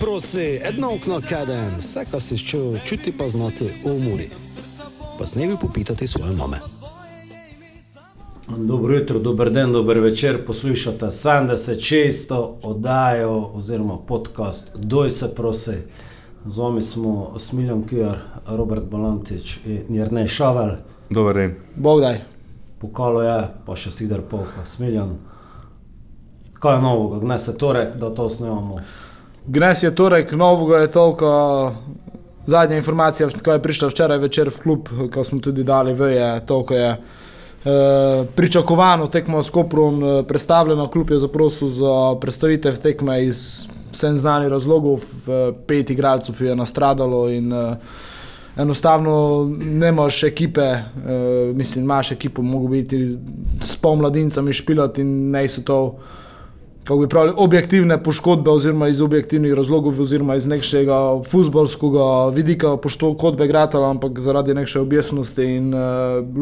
Prosi, edno okno kaden, vse, kar si čutil, čuti pa znati v muri. Pa snevi popitati svoje mame. Dobro jutro, dober dan, dober večer. Poslušate 76. oddajo oziroma podcast Doj se prosi. Z vami smo Smiljan Kjar, Robert Balantič in Jrnej Šavel. Dober dan. Bog daj. Pokalo je, pa še Sidar Polka, Smiljan. Kaj je novega, gnaj se torek, da to snemamo. Gnes je torek, novega je toliko. Zadnja informacija, ko je prišla včeraj večer v klub, ko smo tudi dali v, je toliko je e, pričakovano tekmo s Koprom e, predstavljeno. Klub je zaprosil za predstavitev tekme iz vsem znanih razlogov, pet igralcev je nastradalo in e, enostavno nemaš ekipe, e, mislim, imaš ekipo, mogo biti s pol mladincami špilati in ne so to kako bi pravili, objektivne poškodbe, oziroma iz objektivnih razlogov, oziroma iz nekega futbolskega vidika poškodbe gratala, ampak zaradi neke objestnosti. In uh,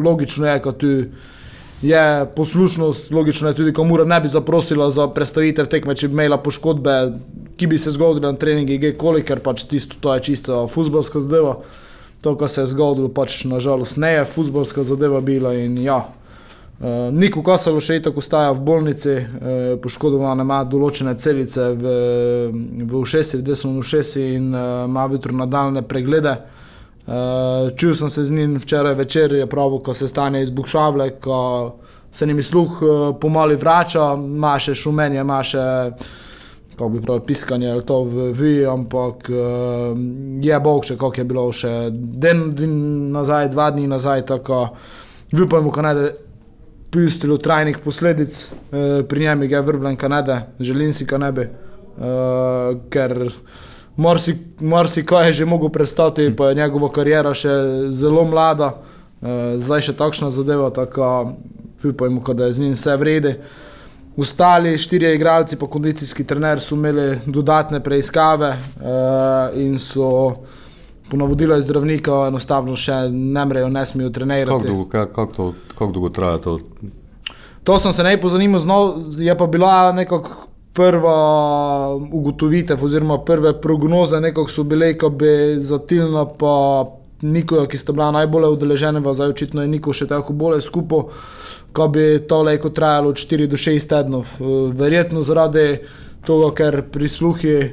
logično je, da tu je poslušnost, logično je tudi, ko mora ne bi zaprosila za predstavitev tekme, če bi imela poškodbe, ki bi se zgodile na treningi, gekoli, ker pač tisto, to je čisto futbolska zadeva. To, kar se je zgodilo, pač nažalost ne je futbolska zadeva bila in ja. Uh, Niko Kosalo še tako staja v bolnici, uh, poškodovana ima določene celice v, v ušesi, v desnem ušesi in uh, ima jutro nadaljne preglede. Čul sem se z njim včeraj večer, je prav, ko se stane iz Bukšavle, ko se njim sluh uh, pomali vrača, ima še šumenje, ima še kako bi pravi, piskanje ali to vi, ampak uh, je bog še, kako je bilo še den, den nazaj, dva dni nazaj, tako upajmo, ko najde pustilo trajnih posledic, e, pri njem je vrbljen Kanade, želim si Kanade, e, ker marsikaj mar je že mogel prestati, pa je njegova karijera še zelo mlada, e, zdaj še takšna zadeva, tako upajmo, da je z njim vse vrede. Ostali štirje igralci, pa kondicijski trener, so imeli dodatne preiskave uh, in so po navodilu zdravnika enostavno še ne mrejo, ne smejo trenirati. Kako dolgo, kak, kak to, kak dolgo traja to? To sem se naj pozanimal, znov, je pa bila nekako prva ugotovitev, oziroma prve prognoze, nekako so bile, ko bi za Tilna pa Niko, ki sta bila najbolj udeležena, zdaj očitno je Niko še tako bolje skupaj, ko bi to lejko trajalo od 4 do 6 tednov. Verjetno zaradi to, ker prisluhi eh,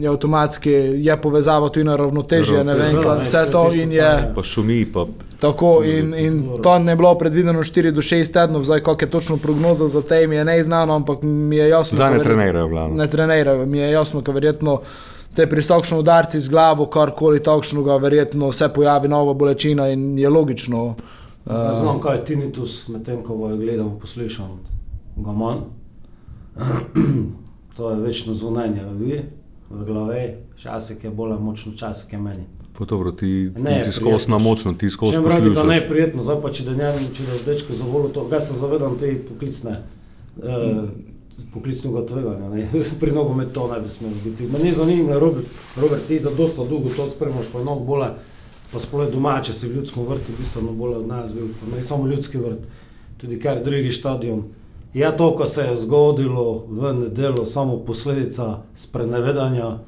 je avtomatski, je povezava tudi na ravnotežje, ne vem, kaj vse to in je. Pa šumi, pa. Tako in, in to ne bilo predvideno 4 do 6 tednov, zdaj kakšna je točno prognoza za te, mi je neznano, ampak mi je jasno. Zdaj ne trenirajo, glavno. Ne trenirajo, mi je jasno, ker verjetno te prisokšni udarci z glavo, karkoli takšnega, verjetno se pojavi nova bolečina in je logično. Uh, Znam, kaj je tinitus, medtem ko ga gledam, poslušam, ga manj. to je večno zunanje v, v glavi, včasih je bolj močno, včasih je meni. Pa dobro, ti, ne, ti si skozi na močno, ti skozi na močno. To je neprijetno, zdaj pa če da njem, če da dečko zavolil to, ga se zavedam te poklicne. Eh, Poklicnega tveganja, pri nogometu to ne bi smelo biti. Me ni zanimivo, Robert, Robert, ti za dosta dolgo to spremljaš, pa je mnogo bolje, pa sploh domače si v ljudskem vrtu, bistveno bolje od nas bil, ne samo ljudski vrt, tudi kar drugi stadion. Ja, to, kar se je zgodilo v nedeljo, samo posledica sprenevedanja,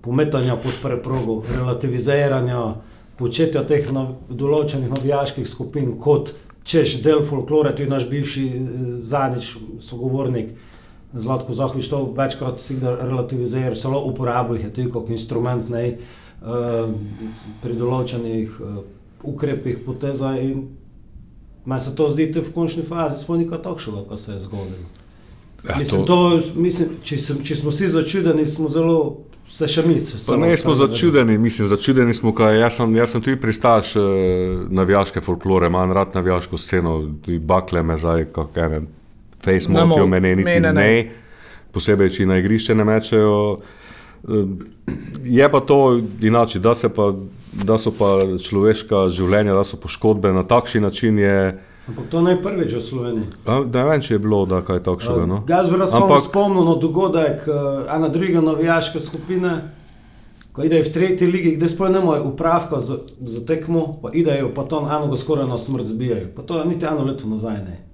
pometanja pod preprogo, relativiziranja, početja teh nav določenih navijaških skupin, kot češ del folklore, tudi naš bivši zadnjič sogovornik Zlatko Zahvič, to večkrat relativizira, celo uporabo jih je tudi kot instrument ne, uh, pri določenih uh, ukrepih, poteza in Meni se to zdi, v končni fazi smo nekaj takšnega, kar se je zgodilo. Ja, mislim, to... To, mislim, če, sem, če smo vsi začudeni, smo zelo. Se še mislimo. Ne smo začudeni, mislim, začudeni smo, kaj jaz sem, jaz sem tudi pristaš uh, navijaške folklore, imam rad navijaško sceno, tudi bakle me zdaj, kako ene Facebook, ki ne, ne. posebej, če na igrišče ne mečejo. Uh, je pa to inače, da se pa da so pa človeška življenja, da so poškodbe na takšen način. Je, Ampak to ne je prvič v Sloveniji. Ne vem, če je bilo kaj takšnega. No. Jaz bi samo Ampak... spomnil na dogodek, ena druga navijaška skupina, ko idejo v tretji ligi, ne morejo upravka za, za tekmo, pa idejo, pa to eno ga skoraj na smrt zbijajo. Pa to je niti eno leto nazaj. Ne.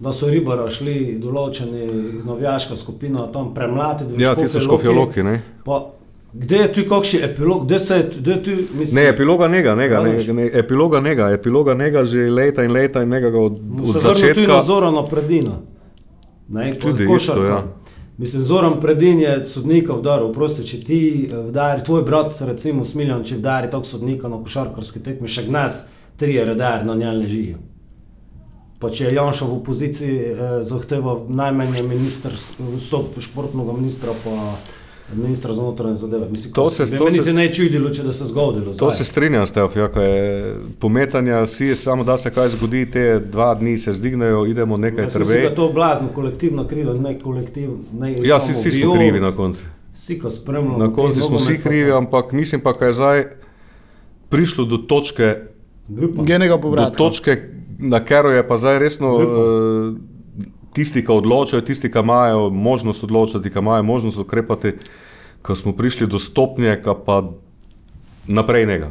Da so ribara šli določeni novijaška skupina tam premlatiti. Ja, ti so Škofji škofjoloki, ne? Pa, Kde je tu kakšen epilog, kde se je, kde je tu, mislim, Ne, epiloga njega, njega, A, ne, epiloga njega, epiloga njega že leta in leta in njega od, od se vrnil tudi začetka. na Zorano Predina. Ne, Tudi košarka. isto, ja. Mislim, Zoran Predin je sodnika vdaril, prosti, če ti eh, vdari, tvoj brat, recimo Smiljan, če vdari tako sodnika na košarkarski tekmi, še gnas, tri je redar na njej ležijo. Pa če je Janša v opoziciji eh, zahteval najmanj minister, vstop športnega ministra, pa ministra za notranje zadeve. Mislim, To se- to meni se- ne čudilo, če da se zgodilo. To zdaj. se strinjam s tebi, ja, ko je pometanja, si samo da se kaj zgodi, te dva dni se zdignejo, idemo nekaj Jaz mislim, da trve. je to blazno kolektivno krivo, ne kolektivno. Ne Ja, samo vsi, vsi smo krivi na koncu. Vsi, ko spremljamo. Na koncu smo vsi krivi, ampak mislim pa, da je zdaj prišlo do točke. Genega do povratka. točke na katero je pa zdaj resno uh, tisti, ki odločajo, tisti, ki imajo možnost odločati, ki imajo možnost ukrepati, ko smo prišli do stopnje, ki pa naprej njega.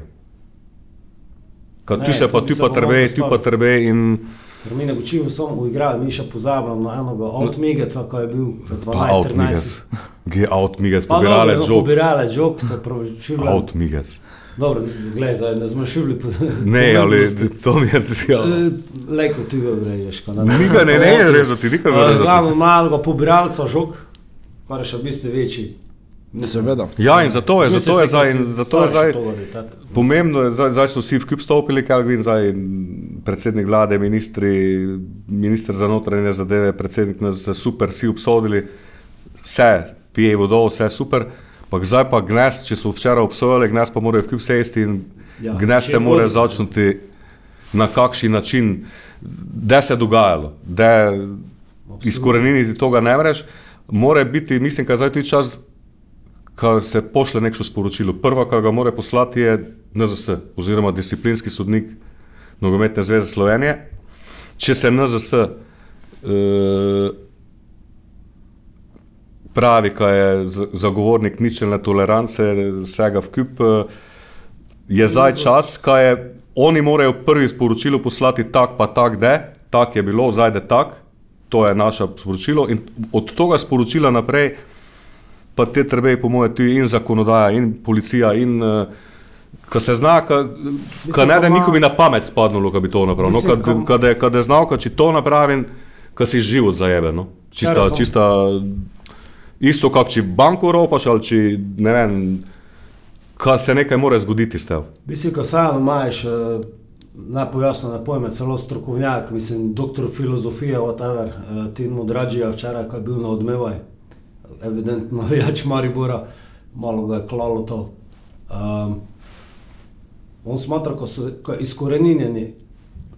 Ka Ne, tu se pa, tu pa mogli tu pa trbe in Ker mi ne učimo samo uigrati, mi še pozabljamo na enega Outmigeca, ki je bil pa 12-13. outmigec. Ge outmigec, pobirale dobro, no, pobirale jok, se pravi. Outmigec. Dobro, gledaj, zdaj ne smo šivli po Ne, ali to mi je. Ja. Eh, Lejko ti ga vreješ. ko na- Nikaj ne, ne, rezati, nikaj ne Eh, rezati. Glavno malega pobiralca žog, kar je še v bistvu večji. Seveda. Ja, in zato je, zato je zdaj, zato je zdaj pomembno, je, zdaj, zdaj so vsi v kljub stopili, Kalvin, zdaj predsednik vlade, ministri, ministr za notranje zadeve, predsednik nas super, vsi obsodili, vse, pije vodo, vse super. Pa zdaj pa gnes, če so včeraj obsojali, gnes pa morajo v kljub sesti in Ja, gnes se mora začeti na kakšen način, da se je dogajalo, da izkoreniniti tega ne moreš. Mora biti, mislim, da zdaj tudi čas, ko se pošle neko sporočilo. Prva, kar ga mora poslati, je NZS oziroma disciplinski sodnik Nogometne zveze Slovenije. Če se NZS eh, pravi, da je zagovornik ničelne tolerance, vsega v kup, eh, je zdaj čas, kaj je. Oni morajo prvi sporočilo poslati tak, pa tak, da tak je bilo, zdaj je tak, to je naše sporočilo. In od tega sporočila naprej, pa te trebe, po mojem, tudi in zakonodaja, in policija, in uh, ko se zna, ko ne da nikomu na pamet spadlo, da bi to napravil. No, ko- je znal, kad če to napravim, ko si život zajebe. No. Čista, Kar sem- čista, isto, kot če banko ropaš ali če ne vem, kad se nekaj mora zgoditi s tem. Mislim, ko sam imaš uh, najpojasnjene pojme, celo strokovnjak, mislim, doktor filozofije, whatever, uh, Tin Mudrađija včeraj, ko je bil na odmevaj, evidentno več Maribora, malo ga je klalo to. Um, on smatra, ko, so, ko je izkoreninjeni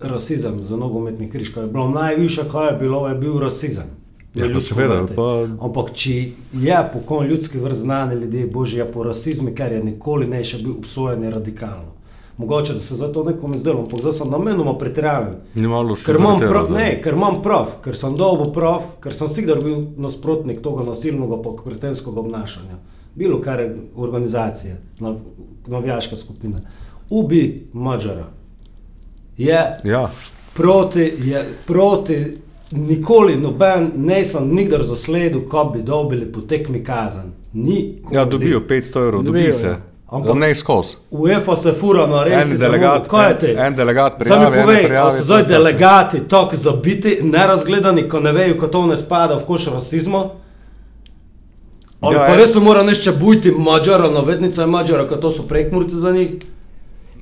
rasizem za nogometni križ, ko je bilo najviše, kaj je bilo, je bil rasizem. Ja, V pa seveda, pa- Ampak če je po kon ljudski vrst znani ljudje, božji je po rasizmu, ker je nikoli ne še bil obsojen radikalno. Mogoče da se zato nekomu zdelo, ampak zdaj sem namenoma se Ker imam, prav, zdaj. ne, ker imam prav, ker sem dolgo prav, ker sem sigdar bil nasprotnik tega nasilnega pokretenskega obnašanja. Bilo kar je organizacije, nav- navijaška skupina. Ubi Mađara. Je Ja. proti, je proti, nikoli noben, ne sem nikdar zasledil, ko bi dobili po tekmi kazen. Nikoli. ja, dobijo 500 evrov, Dobijo, dobi se. ja. Ampak- Ne skozi. UEFA se fura na res. En delegat, kaj je te? en- delegat prijavi, en povej, prijavi, so zdaj delegati tako zabiti, nerazgledani, ko ne vejo, kako to ne spada v koš rasizma? Ali Ja, pa res mora nešče bujti mađara, navednica je mađara, ko to so prekmurci za njih?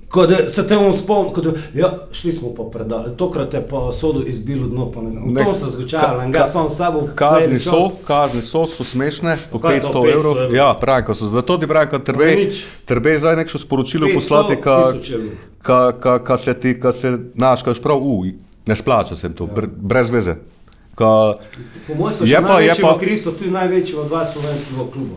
Ko da se temu spomnim, ko da, ja, šli smo pa predali, tokrat je pa sodu izbilo dno, pa ne, v Ne, tom se zgučalo, in ga sam sabo Kazni so, kazni so, so smešne, po Kaj je to, 500 500 evrov. evrov? Ja, pravim, so. Zato ti pravim, kad trbe, nič. trbe zdaj neko sporočilo 500 poslati, ka, ka, ka, ka se ti, ka se, znaš, kaš prav, u, ne splača se to, br, brez veze. Ka, Po mojem so še pa- je pa- krizu, tudi največji od dva slovenskega kluba.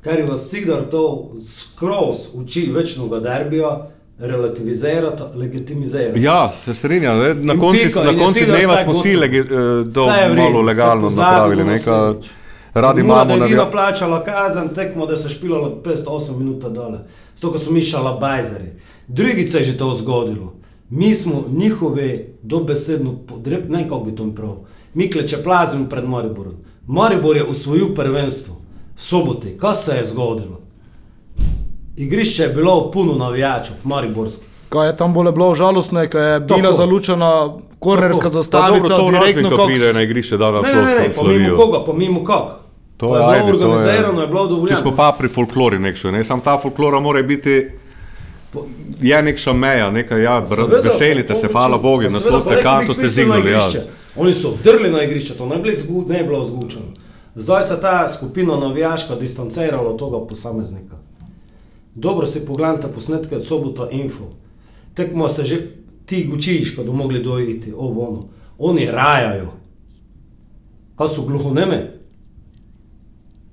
Ker je vas Sigdar to skroz uči večnega derbija, relativizirati, legitimizirati. ja, se strinjam, ne, na In koncu pika, na Sidor dneva smo si gotov. legi, eh, to Vse je v redu, malo se legalno napravili, na neka, naslednjič. radi imamo da je edina navija- plačala kazen, tekmo, da se špilalo 508 minut dole. Zato, ko so mi šalabajzeri. Drugice je že to zgodilo. Mi smo njihove dobesedno podreb, ne kako bi to prav. Mikle, če plazim pred Mariborom. Maribor je usvojil prvenstvo, soboti, kaj se je zgodilo? Igrišče je bilo puno navijačev, Mariborski. Ko je tam bolje bilo žalostno, ko je bila Tako. zalučena kornerska zastavica, to direktno direktno, ko kot pride na igrišče, da nas Ne, ne, ne, ne pomimo koga, pomimo kak. To Ko je, je bilo ajde, to organizirano, je bilo dovoljeno. smo pa pri folklori nekšo, ne? Sam ta folklora mora biti, je nekša meja, nekaj, ja, Seveda, veselite se, po- hvala po- Bogu, pa na pa rekli bi, kanto ste na zignuli. Ja. Oni so vdrli na igrišče, to ne, bili zgu, ne je bilo zgučeno. Zdaj se ta skupina navijaška distancirala od tega posameznika. Dobro si pogledajte posnetke od sobota info. Tekmo se že ti gučiš, ko bodo mogli dojiti, ovo ono. Oni rajajo. Kaj so gluhoneme?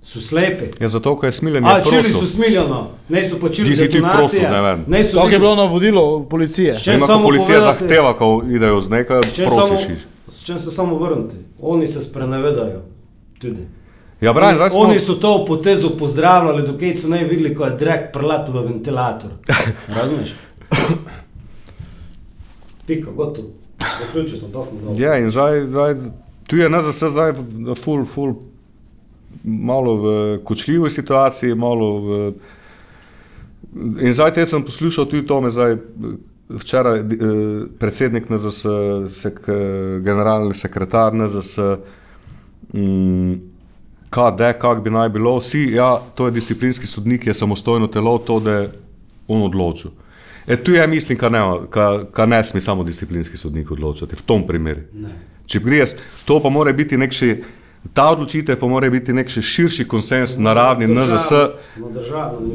So slepi. Ja, zato, ker je smiljen, A, čili so smiljeno, ne so počili Ti si ti prosil, ne vem. ne so Tako je bilo navodilo policije. Če Ima, samo ko policija povedati- zahteva, ko idejo z nekaj, Če prosiš. samo, s čem se samo vrniti? Oni se sprenevedajo. Tudi. Ja, Brian, zdaj smo... Oni so to potezo pozdravljali, dokaj so ne videli, ko je drek prelatil v ventilator. Razumeš? Pika, gotovo. Zaključil sem tako dobro. Ja, in zdaj, zdaj, tu je NZS zdaj v- ful, ful, malo v kočljivi situaciji, malo v... In zdaj te sem poslušal tudi to, me zdaj včeraj eh, predsednik NZS, sek, generalni sekretar NZS, mm, KD, kak bi naj bilo, vsi, ja, to je disciplinski sodnik, je samostojno telo, to, da on odločil. E, tu je, mislim, kar ne, kar, kar ne sme samo disciplinski sodnik odločati, v tom primeru. Ne. Če gre jaz, to pa mora biti nek še, ta odločitev pa mora biti nek še širši konsens na ravni NZS,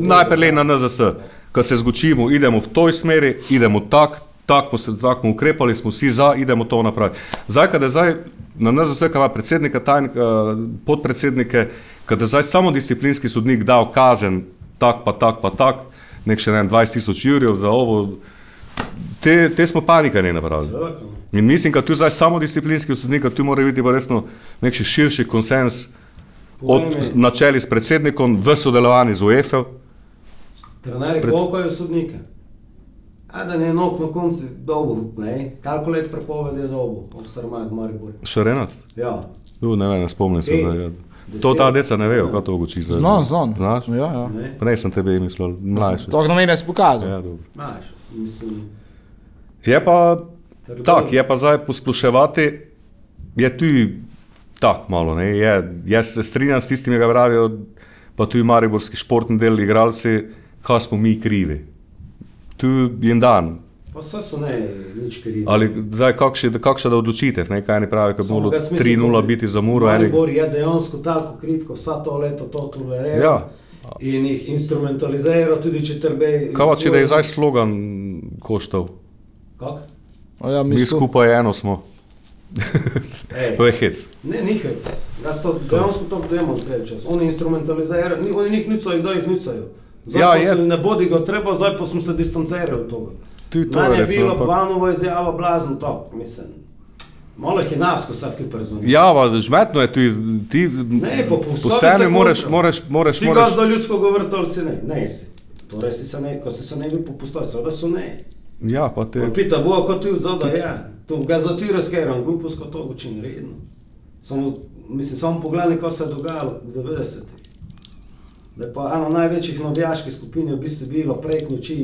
najprej le na NZS, ko se zgučimo, idemo v toj smeri, idemo tak, tak smo se zakon ukrepali, smo vsi za, idemo to napraviti. Zdaj, kada zdaj na NZS, kada ima predsednika, tajnika, podpredsednike, kada zdaj samo disciplinski sodnik dal kazen, tak pa tak pa tak, nek še ne vem, 20 tisoč jurjev za ovo, te, te smo panika ne napravili. In mislim, da tu zdaj samo disciplinski sodnik, tu mora biti pa resno nek še širši konsens od načeli s predsednikom v sodelovanju z UEFA. Trenerji Pred- polkajo sodnike. A da ne enok na koncu dolgo, ne? Koliko let prepovedi je dolgo, v Sarmaju, v Mariboru. Še Renac? Ja. Tu ne vem, ne spomnim se zdaj. ja. deset. To ta deca ne vejo, kaj to uči zdaj. Znam, znam. Znaš? Ja, ja. Ne? Prej sem tebe mislil, mlajši. To na mene si pokazal. Ja, dobro. Znaš, mislim, je pa Trdo. tak, je pa zdaj posploševati, je tu tak malo, ne? Je, jaz se strinjam s tistimi, ki pravijo, pa tudi mariborski športni del, igralci, kaj smo mi krivi. Tu je dan. pa vse so ne, nič krivi. Ali zdaj kakšna kakšna odločitev, ne? kaj ne pravi, ko mislim, 3-0 ko- biti za muro. Maribor je dejansko toliko kriv, ko vsa to leto to tolerira. Ja. In jih instrumentalizira tudi če trbe. Kaj pa, če da je zdaj slogan koštal? Kak? Ja, Mi mi skupaj. skupaj eno smo. Ej. To je hec. Ne, ni hec. Jaz to dejansko to demo cel čas. Oni instrumentalizirajo, ni- oni njih nicajo, kdo jih nicajo. Zdaj Ja, je. ne bodi ga treba, zdaj pa smo se distancirali od toga. Tudi to Meni je je res, bilo ampak- Banova izjava blazno to, mislim. Malo hinavsko se vki prezvoni. Ja, pa žmetno je tu, ti Ne, pa po se moraš, moraš, moraš, Si moraš. gazda ljudsko govoriti ali si ne? Ne si. Torej si se ne, ko si se ne bi popustal, seveda so ne. Ja, pa te. On pita, bo kot ti od zada, ja. To ga za ti razkeram, glupost kot to učini redno. Samo, mislim, samo pogledaj, kaj se je dogajalo v 90-ih. Da je pa ena največjih navijaških skupin v bistvu bilo prek noči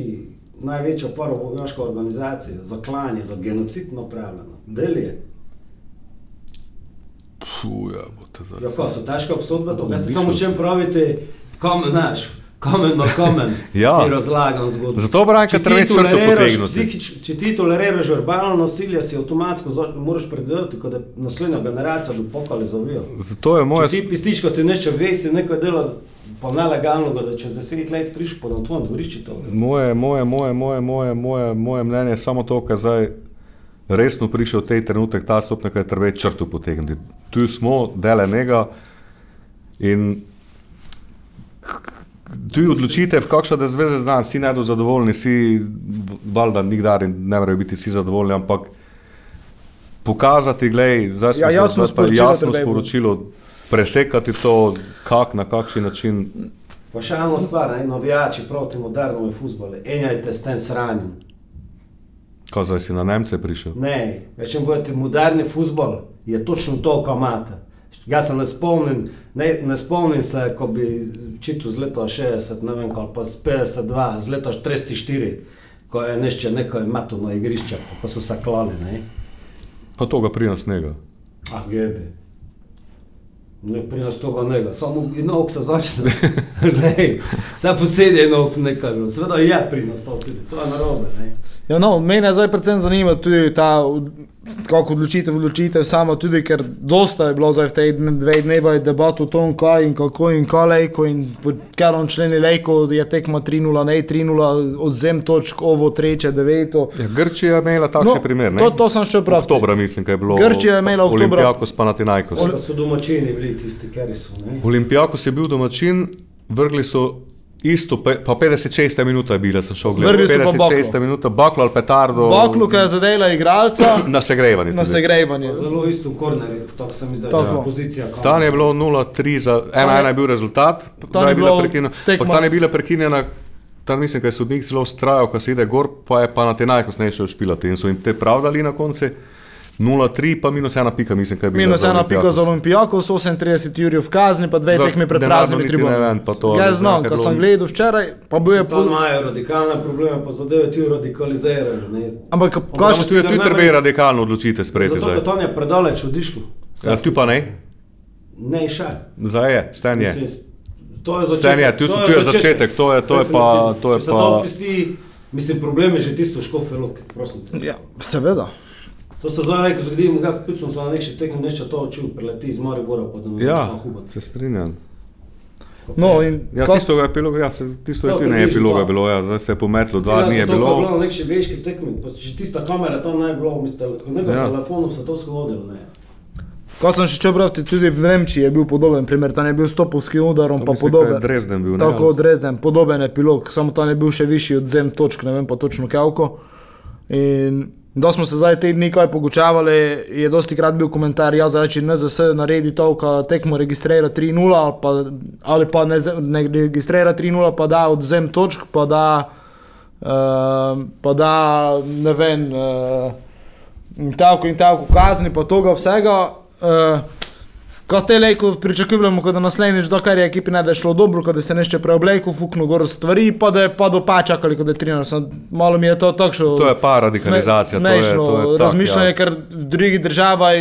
največja paravojaška organizacija za klanje, za genocid napravljena. Del je. Puh, ja, bo te zdaj. Ja, kaj so težke obsodbe, to Odlično. samo še pravite, kamen, znaš, kamen na kamen, Ja. ti razlagam zgodbo. Zato ti treba črto potegniti. Če ti toleriraš verbalno nasilje, si avtomatsko moraš predvideti, da naslednja generacija do pokali zavijo. Zato je moje. Če ti pističko ti nešče vesi, nekaj dela pa nelegalno, da čez deset let priš po na tvojem dvorišču to. Moje, moje, moje, moje, moje, moje, moje mnenje je samo to, kar zdaj resno prišel tej trenutek, ta stopnja, ki je treba črto potegniti. Tu smo, dele njega in tu je odločitev, kakšna da zveze znam, vsi najdo zadovoljni, vsi valjda nikdar in ne morejo biti vsi zadovoljni, ampak pokazati, gledaj, zdaj smo Ja, jasno sporočilo jasno sporočilo, presekati to, kak, na kakšen način. Pa še ena stvar, ne, navijači proti modernemu futbolu, enjajte s tem sranjem. Kaj zdaj si na Nemce prišel? Ne, veš, če budete moderni futbol, je točno to, kar imate. Jaz se ne spomnim, ne, ne spomnim se, ko bi čital z leta 60, ne vem, ali pa z 52, z leta 34, ko je nešče neko meto na igrišče, ko so se klali, ne. Pa to ga pri nas njega. Ah, gebe. Ne pri nas toga nega, samo inog se začne. ne, vse posedi inog nekaj bilo. Seveda je pri nas to tudi, to je narobe, ne. Ja, no, mene zdaj predvsem zanima tudi ta, kako odločitev, odločitev sama tudi, ker dosta je bilo zdaj v tej dve dnevi debat o tom, kaj in kako in kaj lejko in ker on členi lejko je tekma 3-0, ne 3-0, odzem točk, ovo treče, deveto. Ja, Grčija je imela takšen No, primer, ne? to- to sem še prav Oktobra mislim, kaj je bilo. Grčija je imela oktobra- Olimpijakos pa Natinajkos. Pa so domačini bili tisti, keri so, ne. Olimpijakos je bil domačin, vrgli so isto, pa 56 minuta je bila, sem šel gledati. so pa 56 minuta, baklo ali petardo. Baklu, ki je zadela igralca Na segrevanje. na segrevanje. Zelo isto v kornerju, tako se mi zdaj Tako. pozicija. Tam je bilo 0-3, za 1-1 je bil rezultat, Tam je je bila bilo prekinjena. Tam je bila prekinjena, tam mislim, da je sodnik zelo ustrajal, ko se ide gor, pa je pa na te najkosneje šel špilati in so jim te pravdali na koncu. 0-3, pa minus 1 pika, mislim, kaj je bilo. Minus ena pika za Olimpijakos, 38 jurjev v kazni, pa dve tekmi pred praznimi tribunami. to, Ja, ali znam, ko sem gledal včeraj, pa bil je pol... imajo radikalne probleme, pa zadeve ti radikalizirajo. ne. Ampak kaj Tu je tudi treba radikalno odločitev sprejeti Zato, to je predaleč odišlo. Ja, tu pa ne, Ne, še. zdaj je, stan je. Mislim, to je začetek. Stan je, tu so- tu je začetek, to je- to je pa- to je pa- to mislim, problem je že tisto škofe loke, prosim te. Ja, seveda. To se zdaj nekaj zgodi, mu ga picom se na nek še tekmo, neče to očil, preleti iz Maribora, pa da ne Ja, zna hubati. se strinjam. No, in Ja, kaj- tisto je epiloga, ja, se, tisto je To tudi ne približno epiloga to. bilo, ja, zdaj se je pometlo, dva dni je To je bilo bilo. na nek še veški tekmi, pa če tista kamera tam naj bilo, mislim, ko nekaj Ja. telefonov se to skodilo, ne. Ko sem še čebral, tudi v Nemčiji je bil podoben primer, tam je bil stopovski udarom, pa Mislim, da je podoben. Dresden bil, ne? Tako od Dresden, podoben epilog, samo tam je bil še višji odzem točk, ne vem pa točno kako. In da smo se zdaj te dni kaj pogučavali, je dosti krat bil komentar, ja, zdaj če NZS naredi to, ko tekmo registrira 3-0 ali pa, ali pa ne, ne registrira 3-0, pa da odzem točk, pa da, uh, pa da ne vem, uh, tako in tako kazni, pa toga vsega. Uh, Kot te lejko pričakujemo, da naslednjič, do kar je ekipi ne da je šlo dobro, da se nešče preobleko, fuknu gor stvari, pa da je pa do pa čakali, ko da je 13. Malo mi je to takšno. To je pa radikalizacija, to je- Smešno to je tak, razmišljanje, ja. ker v drugih državah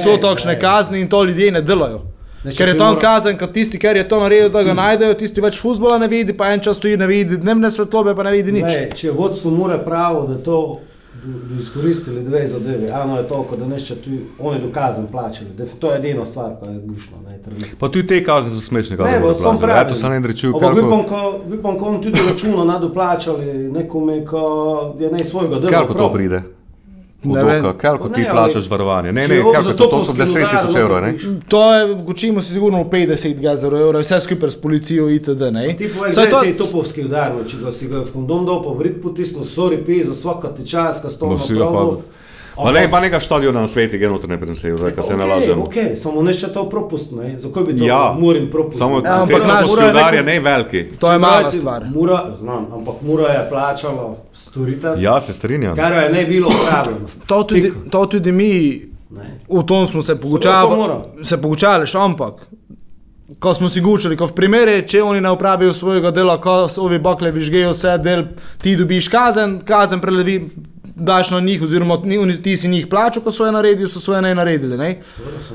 so Ne, takšne ne. kazni in to ljudje ne delajo. Ne, Ker je to mora- kazen, kot tisti, ker je to naredil, da ga najdejo, tisti več futbola ne vidi, pa en čas stoji ne vidi, dnevne svetlobe pa ne vidi nič. Ne, če vodstvo mora pravo, da to bi izkoristili dve zadeve. Eno je to, da nešte tu oni dokazan plačali. Def- To je edina stvar, ko je. Ne, trenutno. Pa tudi te kazni so smešne, Ne, kaj bo sam Ja, pravi. to sem en rečil, Ampak bi kako bom, ko, bi bom ko tudi računo nadoplačali nekome, ko je ne svojega dela. Kako to pride? Ne. Kako Pa ti ne, plačaš varovanje? Ne, ne, kako za to, to so topovski 10 tisoč evrov, ne? To je, gočimo si sigurno 50 gazerov evrov, vse skupaj s policijo itd. Ne? Ti povej, Saj to- je topovski udar, če ga si ga v kondom dal, pa vrit potisnil, sorry, pi za svaka ti čas, ka sto Bo si ga pa... Ne, pa nekaj štadiona na svetu, je ne prenesel, zdaj, kaj se ne lažem. Ok, samo ne še to propust, ne? Zakaj bi to Ja, moram propust? samo Ja, te ampak naš- topovski mora je udar je neko- ne veliki. To je mala stvar. Mura, znam, ampak Mura je plačala storitev, Ja, se strinjam. kar je ne bilo upravljeno. To tudi, to tudi mi, Ne. v tom smo se mora. se pogučali, ampak. Ko smo si gučali, ko v primeri, če oni ne upravijo svojega dela, ko so ovi bakle vižgejo vse del, ti dobiš kazen, kazen prelevi, daš na njih, oziroma ti si njih plačal, ko so je naredili, so svoje ne naredili. Ne?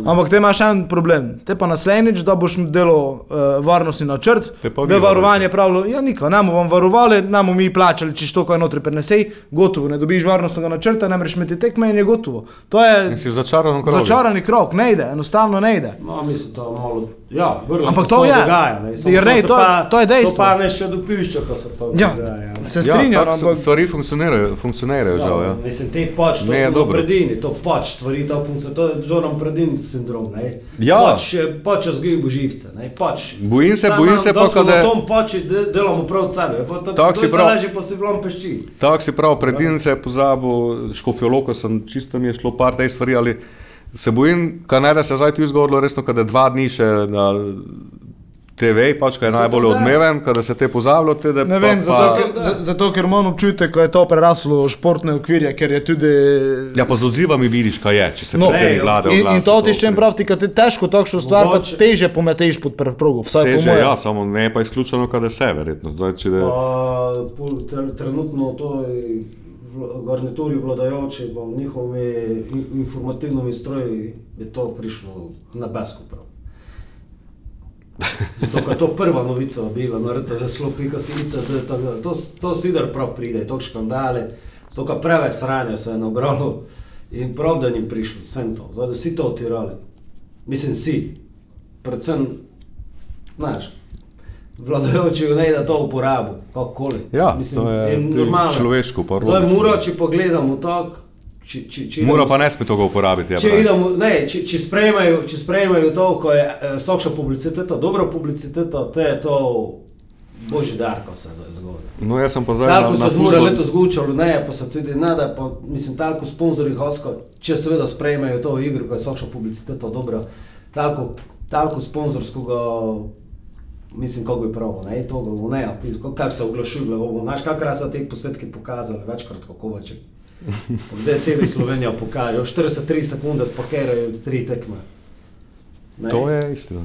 Ampak te imaš en problem. Te pa naslednjič, da boš delal uh, varnostni načrt, da varovanje pravilo, ja, nika, namo vam varovali, namo mi plačali, če to, ko je notri prenesej, gotovo, ne dobiš varnostnega načrta, ne moreš imeti tekme in je gotovo. To je začaranem krogu. začarani krok, ne ide, enostavno ne ide. No, mislim, to malo, ja, vrlo Ampak se to je. dogaja, ne. Samo Jer ne, se to- pa- to je dejstvo. To pa ne še do pišča, ko se to Ja, dogaja. ne. se Ja, strinjam, tako so- ampak stvari funkcionirajo, funkcionirajo žal, ja. Mislim, te pač, to je dobro. predini, to pač stvari, to funkcionira, to je Joran Predin sindrom, ne. Ja. Pač, je- pač razgijo živce, ne, pač. Bojim se, Samo, bojim se da pa, kada- na tom pač de, delamo prav od sebe, pa to, Tako to si se prav. leži pa si vlam pešči. Tako si prav, predince je pozabil, škofjoloko sem, čisto mi je šlo par teh stvari, ali se bojim, kaj ne da se zdaj tu izgovorilo, resno, kada dva dni še na TV, pač kaj je Zato najbolj da. odmeven, kada se te pozabilo, te da Ne vem, pa, zato, pa, ker, za- zato ker imam občutek, ko je to preraslo v športne okvirje, ker je tudi. Ja, pa z odzivami vidiš, kaj je, če se No, predsednik vlade In, in oglasi, to ti še prav, ti ti težko takšno stvar, pa Mogoče- teže pometeš pod preprogo, vsaj po Teže, mojem. ja, samo ne pa izključeno, kada se, verjetno. Zdaj, če da, Pa, pol- tre- trenutno to je garnituri vladajoči, pa njihovimi in- informativnimi stroji je to prišlo na besko prav. Zato, ker je to prva novica bila na RTV Slopika, si vidite, da je to, to, to sider prav pride, to škandale, zato, ker preveč sranja se je nabralo in prav, da njim prišlo, vsem to, da vsi to otirali. Mislim, si, predvsem, znaš, vladajoči jo ne da to uporabo, kakorkoli. Ja, to je normalno. človeško, pa Zdaj, mora, če pogledamo tako, če, če, če mora pa ne sme tega uporabiti. Ja, Če, idemo, ne, če, če, sprejmejo, če sprejmejo to, ko je eh, slabša publiciteta, dobra publiciteta, to je to božji dar, ko se zgodi. No, jaz sem pa zdaj Tako se je zmora letos zgučalo, ne, pa se tudi nada, pa mislim, tako sponzorji hosko, če seveda sprejmejo to igro, ko je slabša publiciteta, dobra, tako, tako sponzorskega, mislim, kako je prav, ne, to bo, ne, kako se oglašuje, ovo, znaš, kakrat so te posnetke pokazali, večkrat kot kovaček. Zdaj TV Slovenija pokaže, v 43 sekunde spakerajo tri tekme. Ne. To je istina.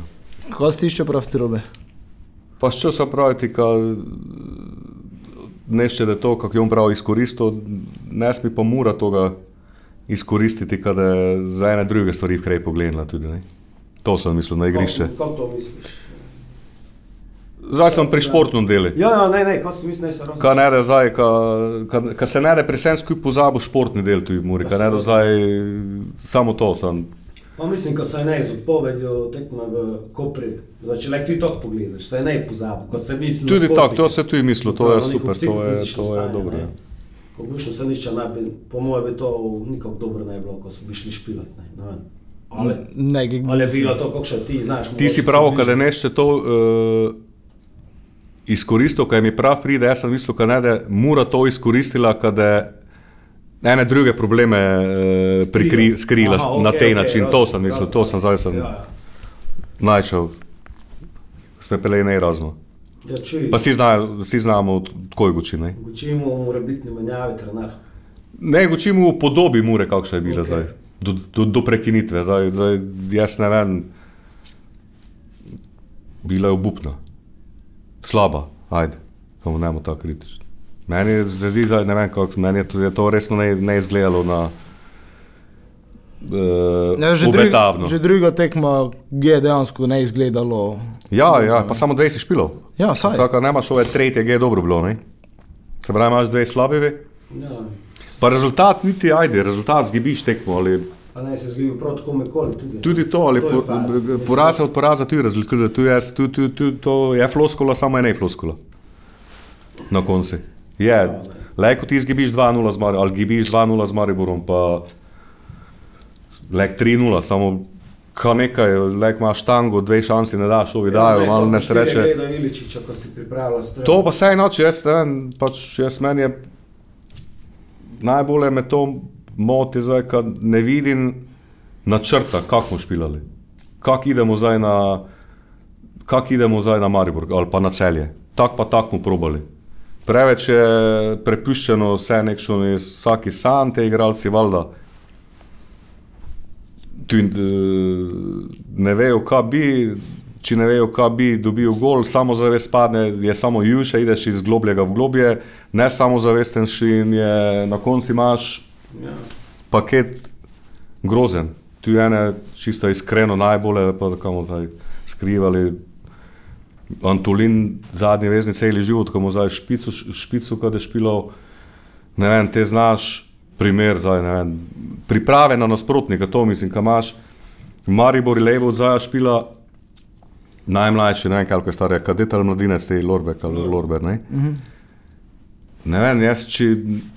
Kako si tišče prav ti robe? Pa što se pravi, ka nešto da je to, kako je on prav izkoristil, ne smi pa mora toga izkoristiti, kada je za ene druge stvari vkrej pogledala tudi. Ne? To sem mislil na igrišče. Kako, kako to misliš? Zdaj sem pri športnem delu. Ja, ja, ne, ne, kaj si misliš, ne se razumeš? Kaj ne da zdaj, ka, ka, ka se ne da pri vsem skupaj pozabi športni del tu v Muri, kaj ne da zdaj samo to sem. Pa mislim, ko se je ne z odpovedjo tekme v Kopri, da če le ti to pogledaš, se je ne pozabil, ko se misli. Tudi tako, to se tudi mislil, to je super, to je, to je dobro. ja. Ko bi šel ne bi, po mojem bi to nikako dobro ne bilo, ko so bi šli špilat, ne, ne. Ali, Ne, ali je bilo to, kako še ti znaš. Ti si mogoče prav, se kada bližje. nešče to uh, izkoristil, kaj mi prav pride, jaz sem mislil, da ne, mora to izkoristila, kada ene druge probleme uh, prikri, skrila Aha, na okej, tej okej, način, to razumem, sem mislil, razumem. to sem zdaj sem Ja, najšel. Sme pele ne razno. Ja, čuj, Pa vsi, znajo, vsi znamo, tako je guči. Ne, Učimo mora biti menjavi trener. ne gučimo v podobi mure, kakšna je bila okay. zdaj. Do, do, do prekinitve, zdaj, zdaj, jaz ne vem, bila je obupna, slaba, ajde, samo ne bomo tako kritični. Meni je zdi, da ne vem, kako, meni je to, je to resno ne, ne izgledalo na uh, Ja, že, druga, že druga tekma je dejansko ne izgledalo. Ja, ja, pa samo 20 špilov. Ja, saj. Tako da nemaš ove tretje, je dobro bilo, ne? Se pravi, imaš dve slabivi, Ja. pa rezultat niti ajde, rezultat zgibiš tekmo ali Pa ne se zgodi prav tako nikoli. Tudi, Tudi to, ali To po, poraz od poraza tudi razlikuje. Tu je, tu, tu, tu, to je floskula, samo ena je floskula. Na koncu. Je, le ko ti izgibiš 2-0 z Mariborom, ali gibiš 2-0 z Mariborom, pa le 3-0, samo ka nekaj, le imaš tango, dve šansi ne daš, ovi dajo, malo nesreče. Ja, Iličiča, ko. To pa vse noč, jaz ne pač jaz meni je najbolje me to moti zdaj, kad ne vidim načrta, kako smo špilali. Kako idemo zdaj na, kak idemo zdaj na Maribor ali pa na celje. Tak pa tak smo probali. Preveč je prepuščeno vse nekšno iz vsaki san, te igralci valjda. Tu eh, ne vejo, kaj bi, če ne vejo, kaj bi dobil gol, samo zavest padne, je samo juše, ideš iz globljega v globje, ne samo zavesten in je na koncu imaš Ja. paket grozen. Tu je ene čisto iskreno najbolje, pa kamo zdaj skrivali. Antolin, zadnji vezni celi život, ko mu zdaj špico, špico kad je špilal, ne vem, te znaš, primer, zdaj, ne vem, priprave na nasprotnika, to mislim, kam imaš, Maribor je levo od zdaj špila, najmlajši, ne vem, koliko je star, je kadet ali mladinec, te Lorbek ali Lorber, ne? Ne vem, jaz, če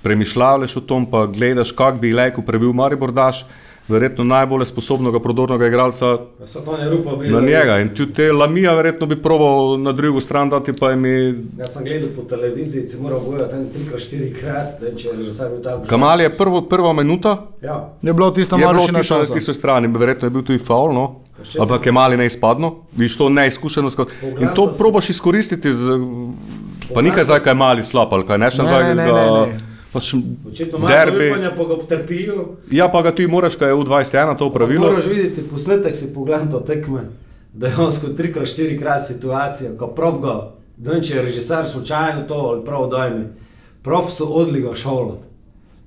premišljavaš o tom, pa gledaš, kak bi Lejko prebil Maribor, daš verjetno najbolj sposobnega prodornega igralca Ja, na njega. In tudi te Lamija verjetno bi proval na drugo stran dati, pa jim je... Jaz sem gledal po televiziji, ti moral gledati tam trikrat, štirikrat, da če že sam bil tako. Kamal je prvo, prva minuta, Ja, Je bilo tisto malo še na tisti strani, verjetno je bil tudi faul, no? Ampak je mali neizpadno, viš to neizkušenost. In to probaš izkoristiti, z, pa nikaj zdaj, kaj je mali slab, ali kaj neš nazaj, ne, ne, da ne, ne. pač derbi. pa ga trpijo. Ja, pa ga ti moraš, kaj je U21 to pravilo. Moraš videti posnetek, si pogledaj to tekme, da je on skozi trikrat, štirikrat situacija, ko prav ga, ne vem, če je režiser slučajno to ali prav dojme, prav so odliga šolat.